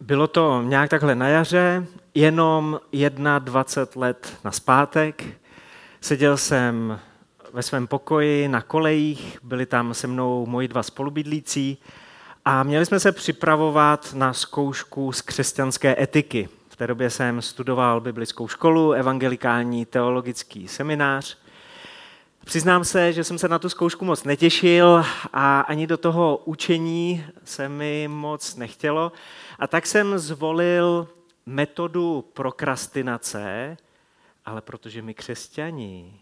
Bylo to nějak takhle na jaře, jenom 21 let na zpátek. Seděl jsem ve svém pokoji na kolejích, byli tam se mnou moji dva spolubydlící a měli jsme se připravovat na zkoušku z křesťanské etiky. V té době jsem studoval biblickou školu, evangelikální teologický seminář. Přiznám se, že jsem se na tu zkoušku moc netěšil a ani do toho učení se mi moc nechtělo. A tak jsem zvolil metodu prokrastinace, ale protože my křesťani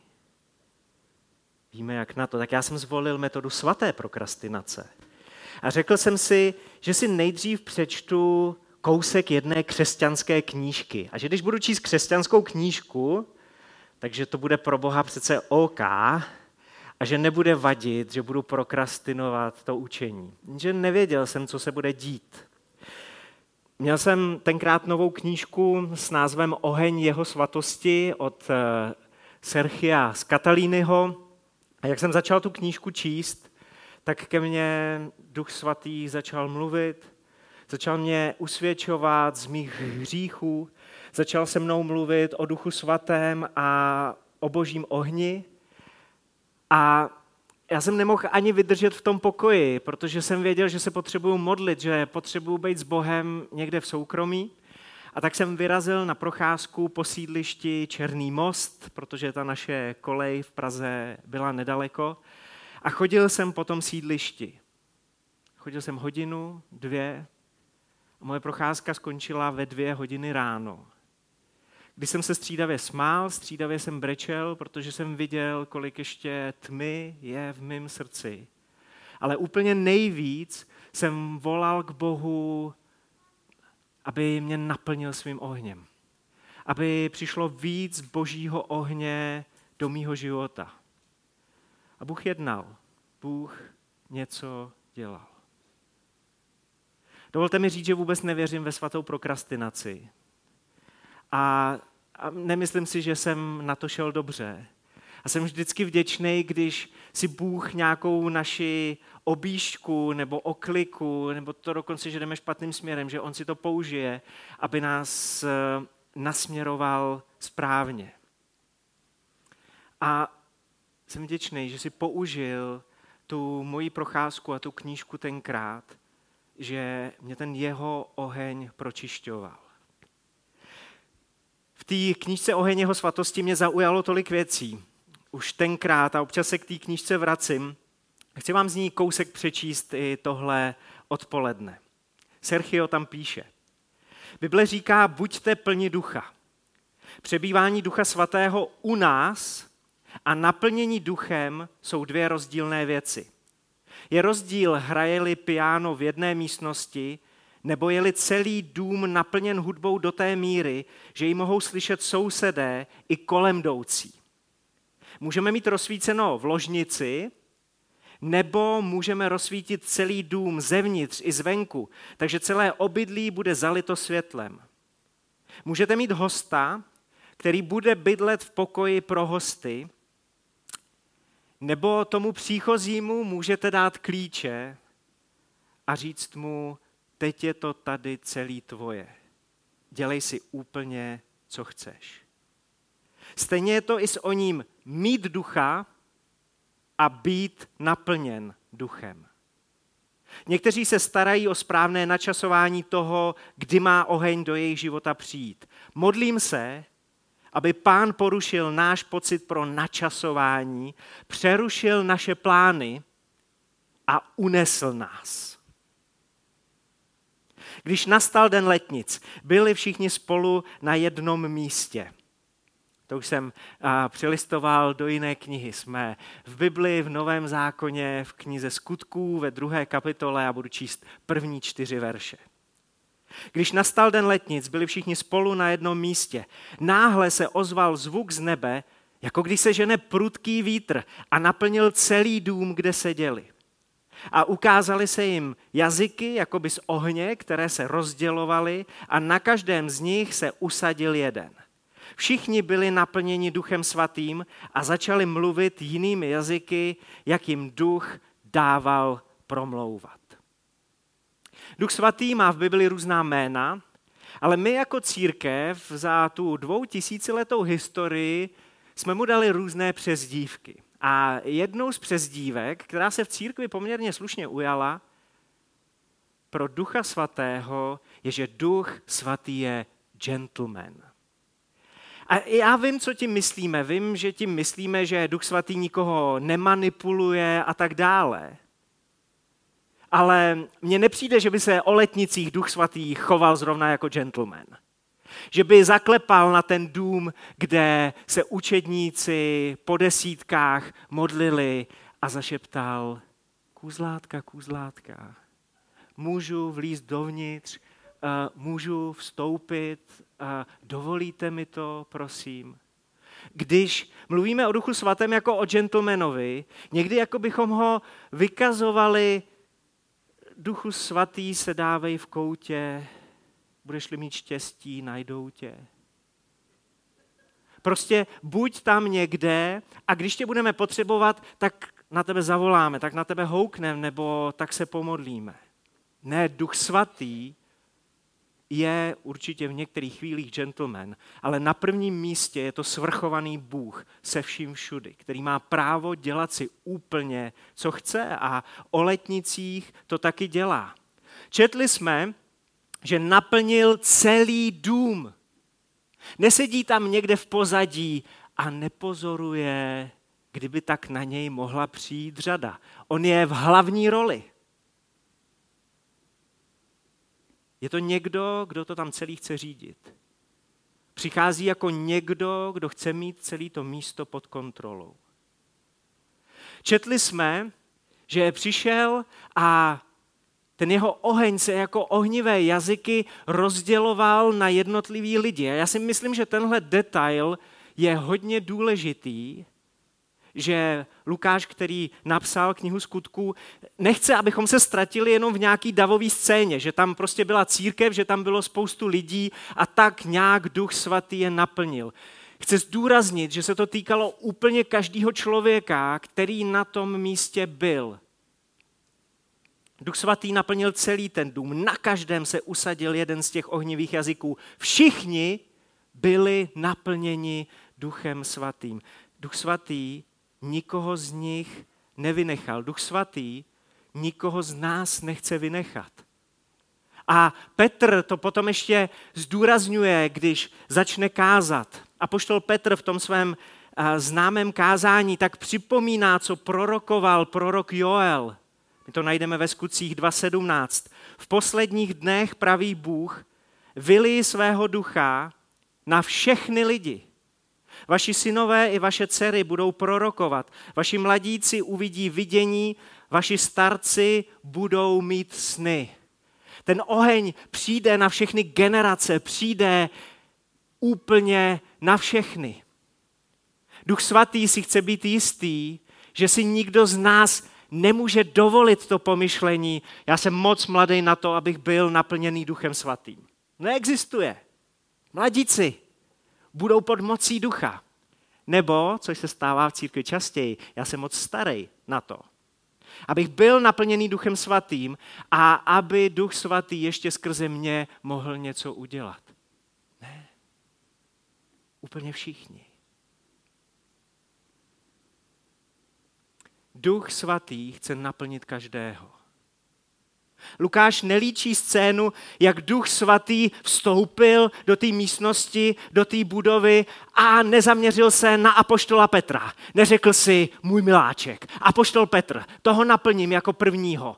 víme, jak na to, tak já jsem zvolil metodu svaté prokrastinace. A řekl jsem si, že si nejdřív přečtu kousek jedné křesťanské knížky. A že když budu číst křesťanskou knížku, takže to bude pro Boha přece OK a že nebude vadit, že budu prokrastinovat to učení. Že nevěděl jsem, co se bude dít. Měl jsem tenkrát novou knížku s názvem Oheň jeho svatosti od eh, Serchia z Katalínyho. A jak jsem začal tu knížku číst, tak ke mně Duch Svatý začal mluvit, začal mě usvědčovat z mých hříchů, začal se mnou mluvit o Duchu Svatém a o božím ohni. A já jsem nemohl ani vydržet v tom pokoji, protože jsem věděl, že se potřebuju modlit, že potřebuju být s Bohem někde v soukromí. A tak jsem vyrazil na procházku po sídlišti Černý most, protože ta naše kolej v Praze byla nedaleko. A chodil jsem po tom sídlišti. Chodil jsem hodinu, dvě a moje procházka skončila ve dvě hodiny ráno. Když jsem se střídavě smál, střídavě jsem brečel, protože jsem viděl, kolik ještě tmy je v mém srdci. Ale úplně nejvíc jsem volal k Bohu, aby mě naplnil svým ohněm. Aby přišlo víc božího ohně do mýho života. A Bůh jednal. Bůh něco dělal. Dovolte mi říct, že vůbec nevěřím ve svatou prokrastinaci. A, a nemyslím si, že jsem na to šel dobře. A jsem vždycky vděčný, když si Bůh nějakou naši obížku nebo okliku, nebo to dokonce, že jdeme špatným směrem, že On si to použije, aby nás eh, nasměroval správně. A jsem vděčný, že si použil tu moji procházku a tu knížku tenkrát, že mě ten jeho oheň pročišťoval. V té knížce Oheň jeho svatosti mě zaujalo tolik věcí. Už tenkrát a občas se k té knížce vracím. Chci vám z ní kousek přečíst i tohle odpoledne. Sergio tam píše. Bible říká, buďte plni ducha. Přebývání ducha svatého u nás a naplnění duchem jsou dvě rozdílné věci. Je rozdíl, hraje-li piano v jedné místnosti, nebo je-li celý dům naplněn hudbou do té míry, že ji mohou slyšet sousedé i kolem jdoucí. Můžeme mít rozsvíceno v ložnici, nebo můžeme rozsvítit celý dům zevnitř i zvenku, takže celé obydlí bude zalito světlem. Můžete mít hosta, který bude bydlet v pokoji pro hosty, nebo tomu příchozímu můžete dát klíče a říct mu, teď je to tady celý tvoje. Dělej si úplně, co chceš. Stejně je to i s oním mít ducha a být naplněn duchem. Někteří se starají o správné načasování toho, kdy má oheň do jejich života přijít. Modlím se, aby pán porušil náš pocit pro načasování, přerušil naše plány a unesl nás. Když nastal den letnic, byli všichni spolu na jednom místě. To už jsem a, přilistoval do jiné knihy. Jsme v Bibli, v Novém zákoně, v knize Skutků, ve druhé kapitole a budu číst první čtyři verše. Když nastal den letnic, byli všichni spolu na jednom místě. Náhle se ozval zvuk z nebe, jako když se žene prudký vítr a naplnil celý dům, kde seděli. A ukázali se jim jazyky, jakoby z ohně, které se rozdělovaly a na každém z nich se usadil jeden. Všichni byli naplněni duchem svatým a začali mluvit jinými jazyky, jak jim duch dával promlouvat. Duch svatý má v Bibli různá jména, ale my jako církev za tu dvou tisíciletou historii jsme mu dali různé přezdívky. A jednou z přezdívek, která se v církvi poměrně slušně ujala, pro ducha svatého je, že duch svatý je gentleman. A já vím, co tím myslíme. Vím, že tím myslíme, že duch svatý nikoho nemanipuluje a tak dále. Ale mně nepřijde, že by se o letnicích duch svatý choval zrovna jako gentleman. Že by zaklepal na ten dům, kde se učedníci po desítkách modlili a zašeptal kůzlátka, kůzlátka, můžu vlízt dovnitř, můžu vstoupit, dovolíte mi to, prosím. Když mluvíme o Duchu Svatém jako o gentlemanovi, někdy jako bychom ho vykazovali, Duchu Svatý se dávej v koutě, budeš-li mít štěstí, najdou tě. Prostě buď tam někde a když tě budeme potřebovat, tak na tebe zavoláme, tak na tebe houkneme nebo tak se pomodlíme. Ne, Duch Svatý je určitě v některých chvílích gentleman, ale na prvním místě je to svrchovaný Bůh se vším všudy, který má právo dělat si úplně, co chce a o letnicích to taky dělá. Četli jsme, že naplnil celý dům. Nesedí tam někde v pozadí a nepozoruje, kdyby tak na něj mohla přijít řada. On je v hlavní roli. Je to někdo, kdo to tam celý chce řídit. Přichází jako někdo, kdo chce mít celé to místo pod kontrolou. Četli jsme, že přišel a ten jeho oheň se jako ohnivé jazyky rozděloval na jednotlivý lidi. A já si myslím, že tenhle detail je hodně důležitý, že Lukáš, který napsal knihu skutků, nechce, abychom se ztratili jenom v nějaký davový scéně, že tam prostě byla církev, že tam bylo spoustu lidí a tak nějak duch svatý je naplnil. Chce zdůraznit, že se to týkalo úplně každého člověka, který na tom místě byl. Duch svatý naplnil celý ten dům, na každém se usadil jeden z těch ohnivých jazyků. Všichni byli naplněni duchem svatým. Duch svatý nikoho z nich nevynechal. Duch svatý nikoho z nás nechce vynechat. A Petr to potom ještě zdůrazňuje, když začne kázat. A poštol Petr v tom svém známém kázání tak připomíná, co prorokoval prorok Joel. My to najdeme ve skutcích 2.17. V posledních dnech praví Bůh, vylí svého ducha na všechny lidi. Vaši synové i vaše dcery budou prorokovat, vaši mladíci uvidí vidění, vaši starci budou mít sny. Ten oheň přijde na všechny generace, přijde úplně na všechny. Duch svatý si chce být jistý, že si nikdo z nás nemůže dovolit to pomyšlení, já jsem moc mladý na to, abych byl naplněný duchem svatým. Neexistuje. Mladíci, budou pod mocí ducha. Nebo, což se stává v církvi častěji, já jsem moc starý na to. Abych byl naplněný duchem svatým a aby duch svatý ještě skrze mě mohl něco udělat. Ne. Úplně všichni. Duch svatý chce naplnit každého. Lukáš nelíčí scénu, jak duch svatý vstoupil do té místnosti, do té budovy a nezaměřil se na apoštola Petra. Neřekl si, můj miláček, apoštol Petr, toho naplním jako prvního.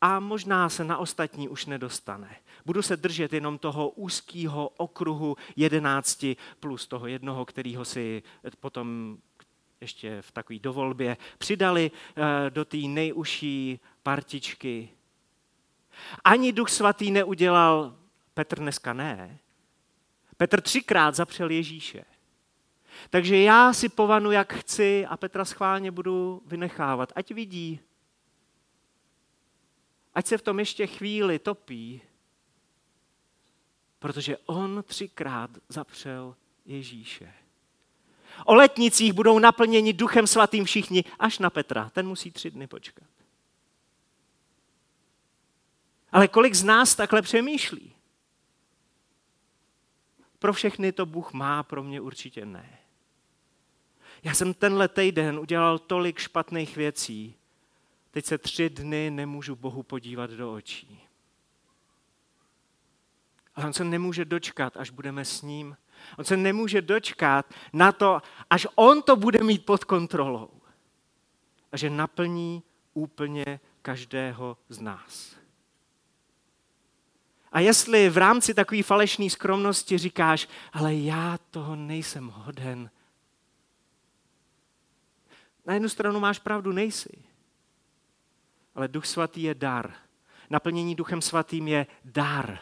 A možná se na ostatní už nedostane. Budu se držet jenom toho úzkého okruhu jedenácti plus toho jednoho, kterýho si potom ještě v takové dovolbě přidali eh, do té nejužší partičky ani Duch Svatý neudělal, Petr dneska ne. Petr třikrát zapřel Ježíše. Takže já si povanu, jak chci a Petra schválně budu vynechávat. Ať vidí, ať se v tom ještě chvíli topí, protože on třikrát zapřel Ježíše. O letnicích budou naplněni duchem svatým všichni, až na Petra. Ten musí tři dny počkat. Ale kolik z nás takhle přemýšlí? Pro všechny to Bůh má, pro mě určitě ne. Já jsem tenhle týden udělal tolik špatných věcí, teď se tři dny nemůžu Bohu podívat do očí. Ale on se nemůže dočkat, až budeme s ním. On se nemůže dočkat na to, až on to bude mít pod kontrolou. A že naplní úplně každého z nás. A jestli v rámci takové falešné skromnosti říkáš, ale já toho nejsem hoden, na jednu stranu máš pravdu, nejsi. Ale Duch Svatý je dar. Naplnění Duchem Svatým je dar.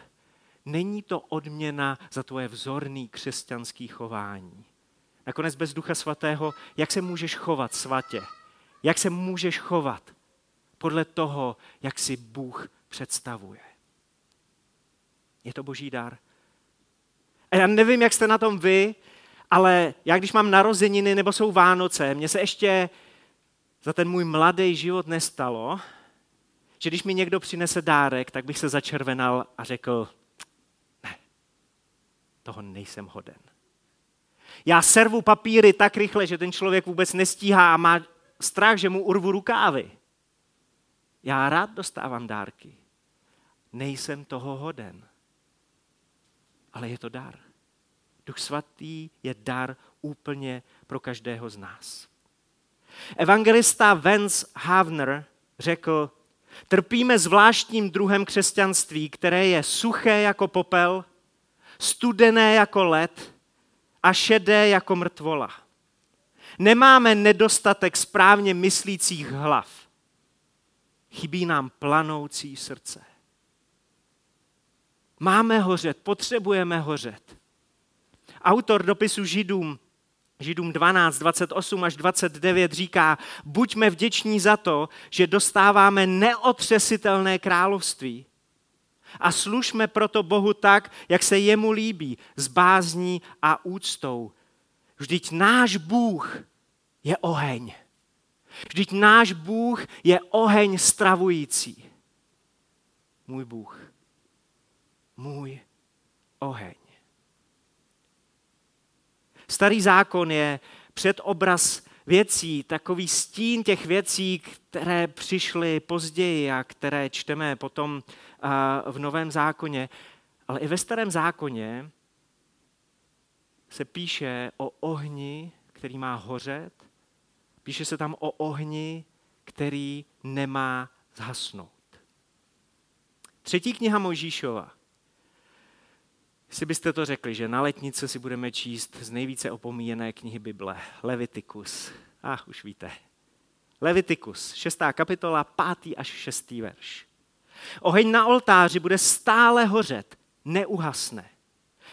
Není to odměna za tvoje vzorný křesťanský chování. Nakonec bez Ducha Svatého, jak se můžeš chovat svatě? Jak se můžeš chovat podle toho, jak si Bůh představuje? Je to boží dar. A já nevím, jak jste na tom vy, ale já když mám narozeniny nebo jsou Vánoce, mně se ještě za ten můj mladý život nestalo, že když mi někdo přinese dárek, tak bych se začervenal a řekl, toho nejsem hoden. Já servu papíry tak rychle, že ten člověk vůbec nestíhá a má strach, že mu urvu rukávy. Já rád dostávám dárky. Nejsem toho hoden. Ale je to dar. Duch svatý je dar úplně pro každého z nás. Evangelista Vance Havner řekl, trpíme zvláštním druhem křesťanství, které je suché jako popel, studené jako led a šedé jako mrtvola. Nemáme nedostatek správně myslících hlav. Chybí nám planoucí srdce. Máme hořet, potřebujeme hořet. Autor dopisu Židům, Židům 12, 28 až 29 říká, buďme vděční za to, že dostáváme neotřesitelné království. A služme proto Bohu tak, jak se jemu líbí, s bázní a úctou. Vždyť náš Bůh je oheň. Vždyť náš Bůh je oheň stravující. Můj Bůh. Můj oheň. Starý zákon je předobraz věcí, takový stín těch věcí, které přišly později a které čteme potom v Novém zákoně. Ale i ve Starém zákoně se píše o ohni, který má hořet. Píše se tam o ohni, který nemá zhasnout. Třetí kniha Mojžíšova Jestli byste to řekli, že na letnice si budeme číst z nejvíce opomíjené knihy Bible, Levitikus. A ah, už víte. Levitikus, šestá kapitola, pátý až šestý verš. Oheň na oltáři bude stále hořet, neuhasne.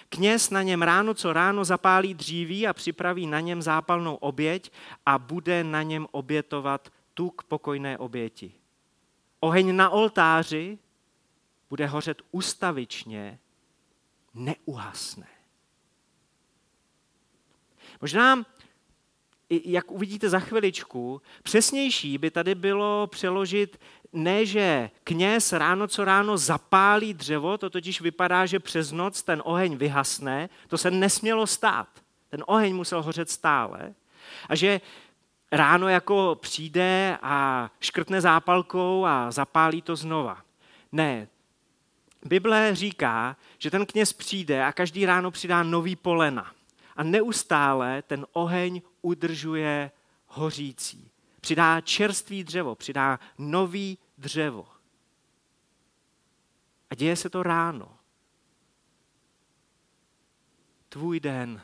Kněz na něm ráno co ráno zapálí dříví a připraví na něm zápalnou oběť a bude na něm obětovat tu k pokojné oběti. Oheň na oltáři bude hořet ustavičně neuhasne. Možná, jak uvidíte za chviličku, přesnější by tady bylo přeložit ne, že kněz ráno co ráno zapálí dřevo, to totiž vypadá, že přes noc ten oheň vyhasne, to se nesmělo stát. Ten oheň musel hořet stále. A že ráno jako přijde a škrtne zápalkou a zapálí to znova. Ne, Bible říká, že ten kněz přijde a každý ráno přidá nový polena. A neustále ten oheň udržuje hořící. Přidá čerstvý dřevo, přidá nový dřevo. A děje se to ráno. Tvůj den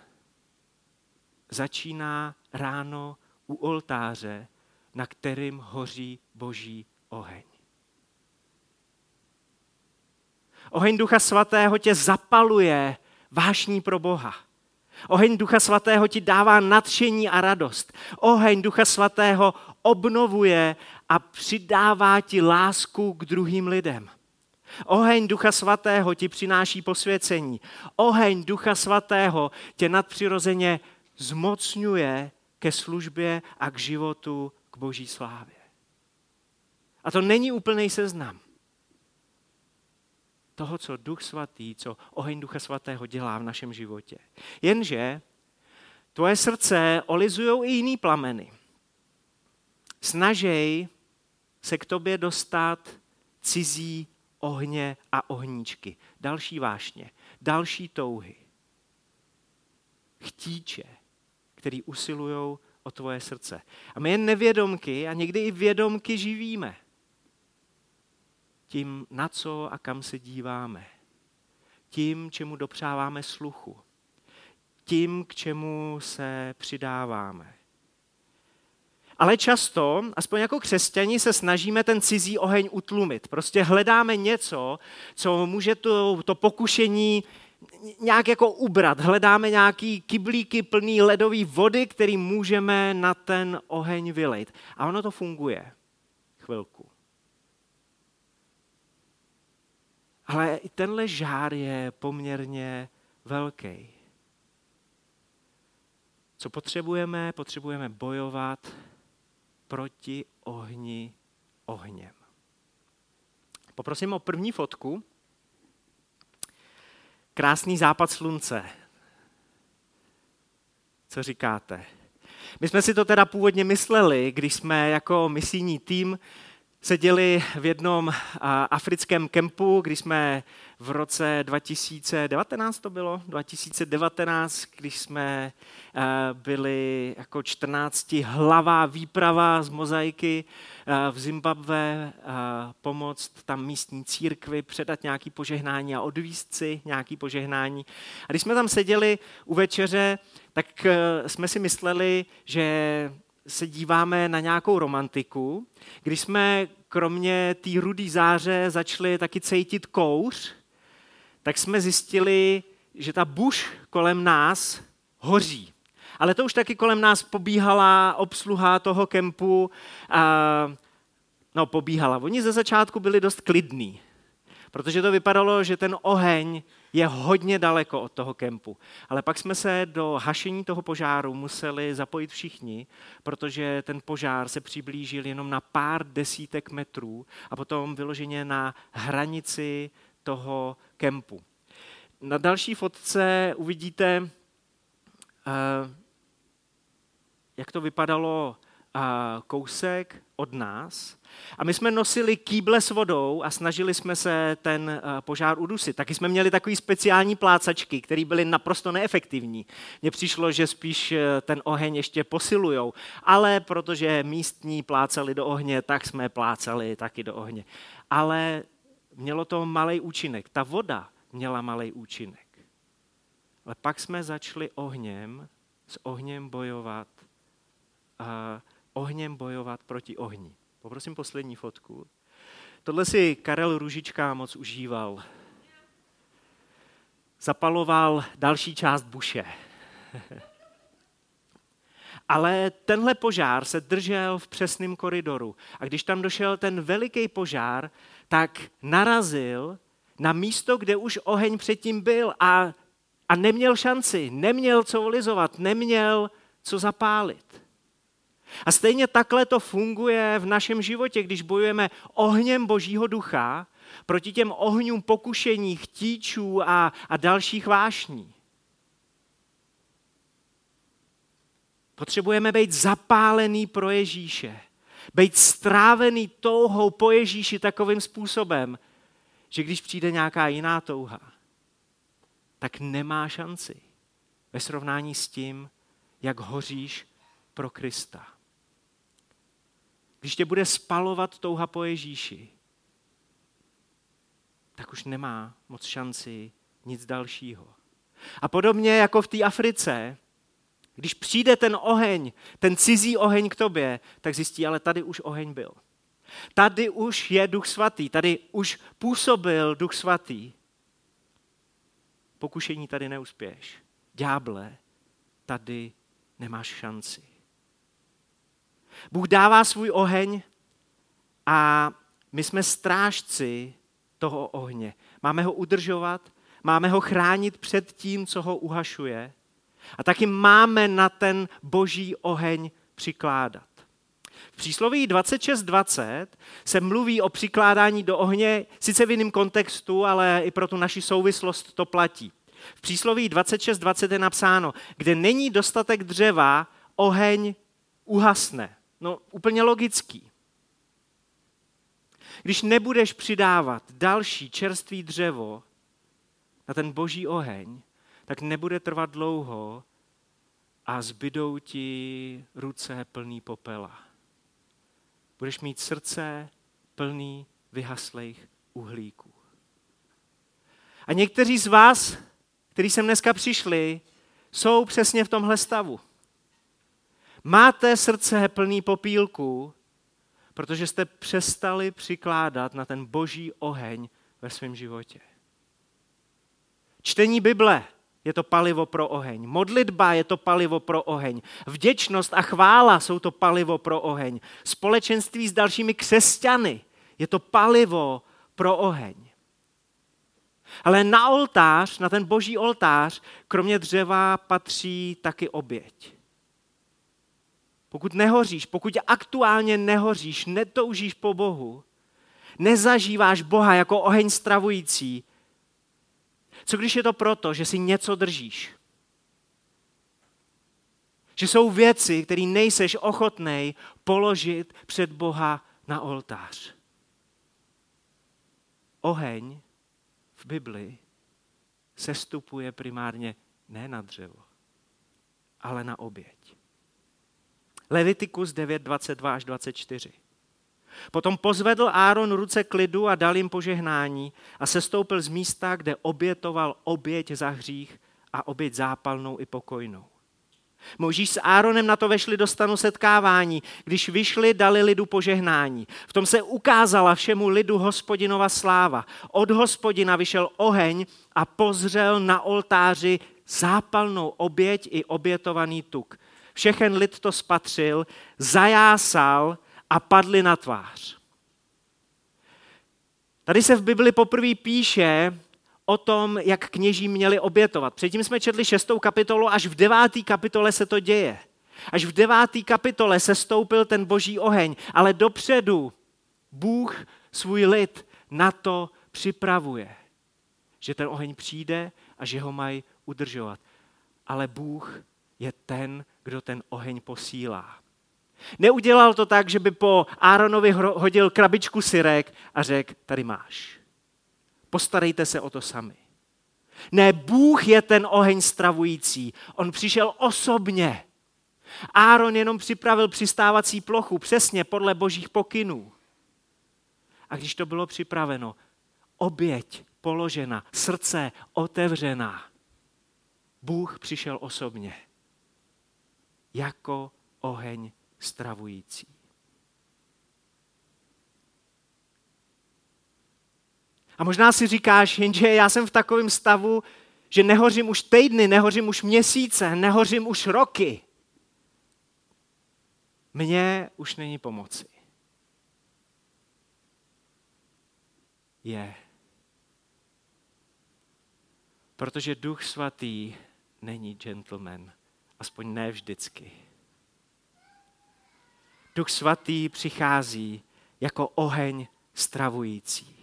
začíná ráno u oltáře, na kterým hoří boží oheň. Oheň Ducha Svatého tě zapaluje vášní pro Boha. Oheň Ducha Svatého ti dává nadšení a radost. Oheň Ducha Svatého obnovuje a přidává ti lásku k druhým lidem. Oheň Ducha Svatého ti přináší posvěcení. Oheň Ducha Svatého tě nadpřirozeně zmocňuje ke službě a k životu k boží slávě. A to není úplný seznam. Toho, co Duch Svatý, co oheň Ducha Svatého dělá v našem životě. Jenže tvoje srdce olizují i jiný plameny. Snažej se k tobě dostat cizí ohně a ohníčky. Další vášně, další touhy. Chtíče, který usilují o tvoje srdce. A my jen nevědomky a někdy i vědomky živíme. Tím, na co a kam se díváme. Tím, čemu dopřáváme sluchu. Tím, k čemu se přidáváme. Ale často, aspoň jako křesťani, se snažíme ten cizí oheň utlumit. Prostě hledáme něco, co může to, to pokušení nějak jako ubrat. Hledáme nějaký kyblíky plný ledové vody, který můžeme na ten oheň vylejt. A ono to funguje. Chvilku. Ale i tenhle žár je poměrně velký. Co potřebujeme? Potřebujeme bojovat proti ohni ohněm. Poprosím o první fotku. Krásný západ slunce. Co říkáte? My jsme si to teda původně mysleli, když jsme jako misijní tým seděli v jednom africkém kempu, když jsme v roce 2019 to bylo, 2019, když jsme byli jako 14 hlavá výprava z mozaiky v Zimbabve pomoct tam místní církvi, předat nějaký požehnání a odvíst si nějaký požehnání. A když jsme tam seděli u večeře, tak jsme si mysleli, že se díváme na nějakou romantiku, když jsme kromě té rudý záře začali taky cítit kouř, tak jsme zjistili, že ta buš kolem nás hoří. Ale to už taky kolem nás pobíhala obsluha toho kempu. A, no, pobíhala. Oni ze začátku byli dost klidní, protože to vypadalo, že ten oheň je hodně daleko od toho kempu. Ale pak jsme se do hašení toho požáru museli zapojit všichni, protože ten požár se přiblížil jenom na pár desítek metrů a potom vyloženě na hranici toho kempu. Na další fotce uvidíte, eh, jak to vypadalo kousek od nás. A my jsme nosili kýble s vodou a snažili jsme se ten eh, požár udusit. Taky jsme měli takový speciální plácačky, které byly naprosto neefektivní. Mně přišlo, že spíš eh, ten oheň ještě posilujou. Ale protože místní plácali do ohně, tak jsme plácali taky do ohně. Ale mělo to malý účinek. Ta voda měla malý účinek. Ale pak jsme začali ohněm, s ohněm bojovat, ohněm bojovat proti ohni. Poprosím poslední fotku. Tohle si Karel Ružička moc užíval. Zapaloval další část buše. Ale tenhle požár se držel v přesném koridoru. A když tam došel ten veliký požár, tak narazil na místo, kde už oheň předtím byl a, a neměl šanci, neměl co olizovat, neměl co zapálit. A stejně takhle to funguje v našem životě, když bojujeme ohněm Božího ducha proti těm ohňům pokušení, chtíčů a, a dalších vášní. Potřebujeme být zapálený pro Ježíše. Být strávený touhou po Ježíši takovým způsobem, že když přijde nějaká jiná touha, tak nemá šanci ve srovnání s tím, jak hoříš pro Krista když tě bude spalovat touha po Ježíši, tak už nemá moc šanci nic dalšího. A podobně jako v té Africe, když přijde ten oheň, ten cizí oheň k tobě, tak zjistí, ale tady už oheň byl. Tady už je Duch Svatý, tady už působil Duch Svatý. Pokušení tady neuspěješ. Ďáble, tady nemáš šanci. Bůh dává svůj oheň a my jsme strážci toho ohně. Máme ho udržovat, máme ho chránit před tím, co ho uhašuje. A taky máme na ten boží oheň přikládat. V přísloví 26.20 se mluví o přikládání do ohně, sice v jiném kontextu, ale i pro tu naši souvislost to platí. V přísloví 26.20 je napsáno, kde není dostatek dřeva, oheň uhasne. No úplně logický. Když nebudeš přidávat další čerstvý dřevo na ten boží oheň, tak nebude trvat dlouho a zbydou ti ruce plný popela. Budeš mít srdce plný vyhaslých uhlíků. A někteří z vás, kteří sem dneska přišli, jsou přesně v tomhle stavu. Máte srdce plný popílku, protože jste přestali přikládat na ten boží oheň ve svém životě. Čtení Bible je to palivo pro oheň. Modlitba je to palivo pro oheň. Vděčnost a chvála jsou to palivo pro oheň. Společenství s dalšími křesťany je to palivo pro oheň. Ale na oltář, na ten boží oltář, kromě dřeva patří taky oběť. Pokud nehoříš, pokud aktuálně nehoříš, netoužíš po Bohu, nezažíváš Boha jako oheň stravující, co když je to proto, že si něco držíš? Že jsou věci, které nejseš ochotnej položit před Boha na oltář. Oheň v Bibli sestupuje primárně ne na dřevo, ale na oběť. Levitikus 9, 22 až 24. Potom pozvedl Áron ruce k lidu a dal jim požehnání a sestoupil z místa, kde obětoval oběť za hřích a oběť zápalnou i pokojnou. Možíš s Áronem na to vešli do stanu setkávání. Když vyšli, dali lidu požehnání. V tom se ukázala všemu lidu hospodinova sláva. Od hospodina vyšel oheň a pozřel na oltáři zápalnou oběť i obětovaný tuk. Všechen lid to spatřil, zajásal a padli na tvář. Tady se v Bibli poprvé píše o tom, jak kněží měli obětovat. Předtím jsme četli šestou kapitolu, až v deváté kapitole se to děje. Až v deváté kapitole se stoupil ten boží oheň, ale dopředu Bůh svůj lid na to připravuje, že ten oheň přijde a že ho mají udržovat. Ale Bůh je ten, kdo ten oheň posílá. Neudělal to tak, že by po Áronovi hodil krabičku syrek a řekl, tady máš. Postarejte se o to sami. Ne, Bůh je ten oheň stravující. On přišel osobně. Áron jenom připravil přistávací plochu přesně podle božích pokynů. A když to bylo připraveno, oběť položena, srdce otevřená, Bůh přišel osobně jako oheň stravující. A možná si říkáš, jenže já jsem v takovém stavu, že nehořím už týdny, nehořím už měsíce, nehořím už roky. Mně už není pomoci. Je. Protože Duch Svatý není gentleman, aspoň ne vždycky. Duch Svatý přichází jako oheň stravující.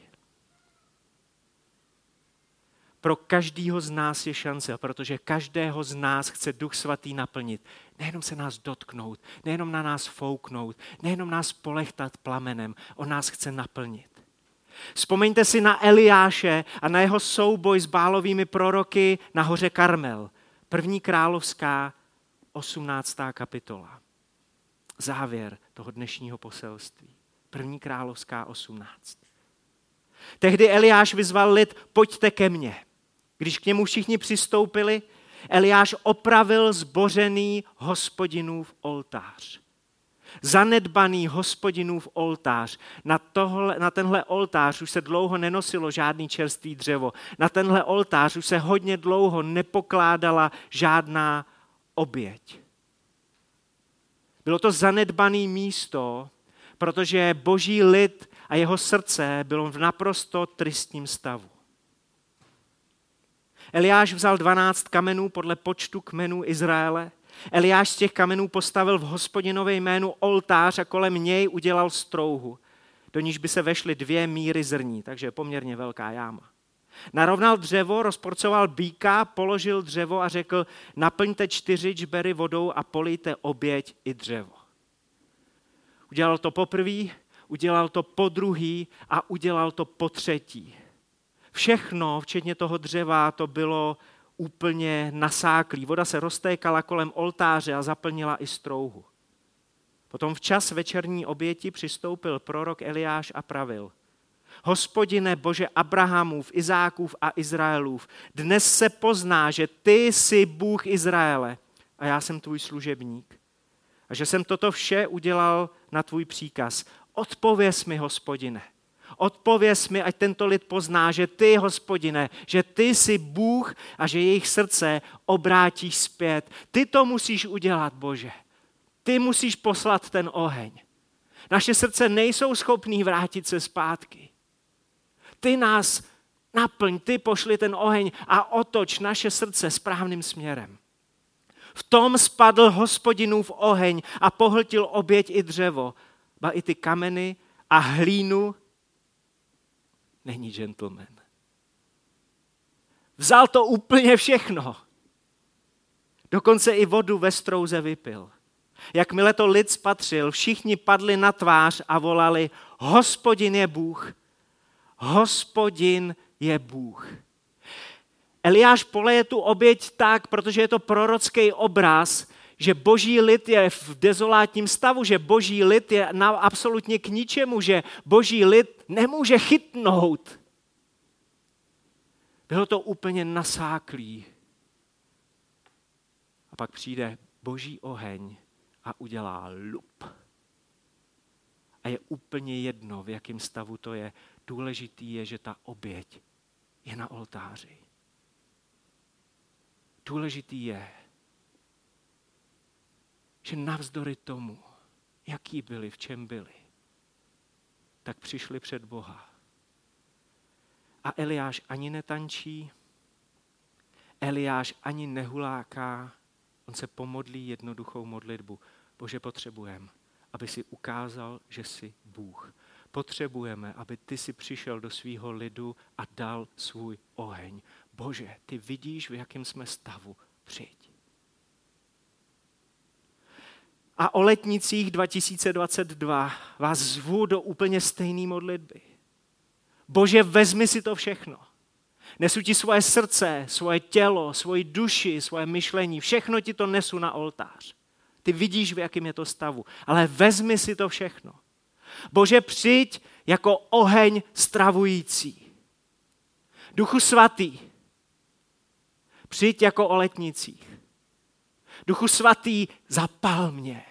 Pro každého z nás je šance, protože každého z nás chce Duch Svatý naplnit. Nejenom se nás dotknout, nejenom na nás fouknout, nejenom nás polechtat plamenem, on nás chce naplnit. Vzpomeňte si na Eliáše a na jeho souboj s bálovými proroky na hoře Karmel. První královská, 18. kapitola závěr toho dnešního poselství. První královská 18. Tehdy Eliáš vyzval lid, pojďte ke mně. Když k němu všichni přistoupili, Eliáš opravil zbořený hospodinův oltář. Zanedbaný hospodinův oltář. Na, tohle, na tenhle oltář už se dlouho nenosilo žádný čerstvý dřevo. Na tenhle oltář už se hodně dlouho nepokládala žádná oběť. Bylo to zanedbané místo, protože boží lid a jeho srdce bylo v naprosto tristním stavu. Eliáš vzal 12 kamenů podle počtu kmenů Izraele Eliáš z těch kamenů postavil v hospodinové jménu oltář a kolem něj udělal strouhu, do níž by se vešly dvě míry zrní, takže poměrně velká jáma. Narovnal dřevo, rozporcoval býka, položil dřevo a řekl, naplňte čtyři čbery vodou a polijte oběť i dřevo. Udělal to poprvé, udělal to po druhý a udělal to po třetí. Všechno, včetně toho dřeva, to bylo úplně nasáklý. Voda se roztékala kolem oltáře a zaplnila i strouhu. Potom včas večerní oběti přistoupil prorok Eliáš a pravil. Hospodine Bože Abrahamův, Izákův a Izraelův, dnes se pozná, že ty jsi Bůh Izraele a já jsem tvůj služebník. A že jsem toto vše udělal na tvůj příkaz. Odpověz mi, hospodine. Odpověz mi, ať tento lid pozná, že ty, hospodine, že ty jsi Bůh a že jejich srdce obrátíš zpět. Ty to musíš udělat, Bože. Ty musíš poslat ten oheň. Naše srdce nejsou schopný vrátit se zpátky. Ty nás naplň, ty pošli ten oheň a otoč naše srdce správným směrem. V tom spadl hospodinův oheň a pohltil oběť i dřevo, ba i ty kameny a hlínu. Není gentleman. Vzal to úplně všechno. Dokonce i vodu ve strouze vypil. Jakmile to lid spatřil, všichni padli na tvář a volali, hospodin je Bůh, hospodin je Bůh. Eliáš poleje tu oběť tak, protože je to prorocký obraz, že boží lid je v dezolátním stavu, že boží lid je na absolutně k ničemu, že boží lid nemůže chytnout. Bylo to úplně nasáklý. A pak přijde boží oheň a udělá lup. A je úplně jedno, v jakém stavu to je. Důležitý je, že ta oběť je na oltáři. Důležitý je, že navzdory tomu, jaký byli, v čem byli, tak přišli před Boha. A Eliáš ani netančí, Eliáš ani nehuláká, on se pomodlí jednoduchou modlitbu. Bože, potřebujeme, aby si ukázal, že jsi Bůh. Potřebujeme, aby ty si přišel do svého lidu a dal svůj oheň. Bože, ty vidíš, v jakém jsme stavu. Přijď. A o letnicích 2022 vás zvu do úplně stejné modlitby. Bože, vezmi si to všechno. Nesu ti svoje srdce, svoje tělo, svoji duši, svoje myšlení. Všechno ti to nesu na oltář. Ty vidíš, v jakém je to stavu. Ale vezmi si to všechno. Bože, přijď jako oheň stravující. Duchu svatý, přijď jako o letnicích. Duchu svatý, zapal mě.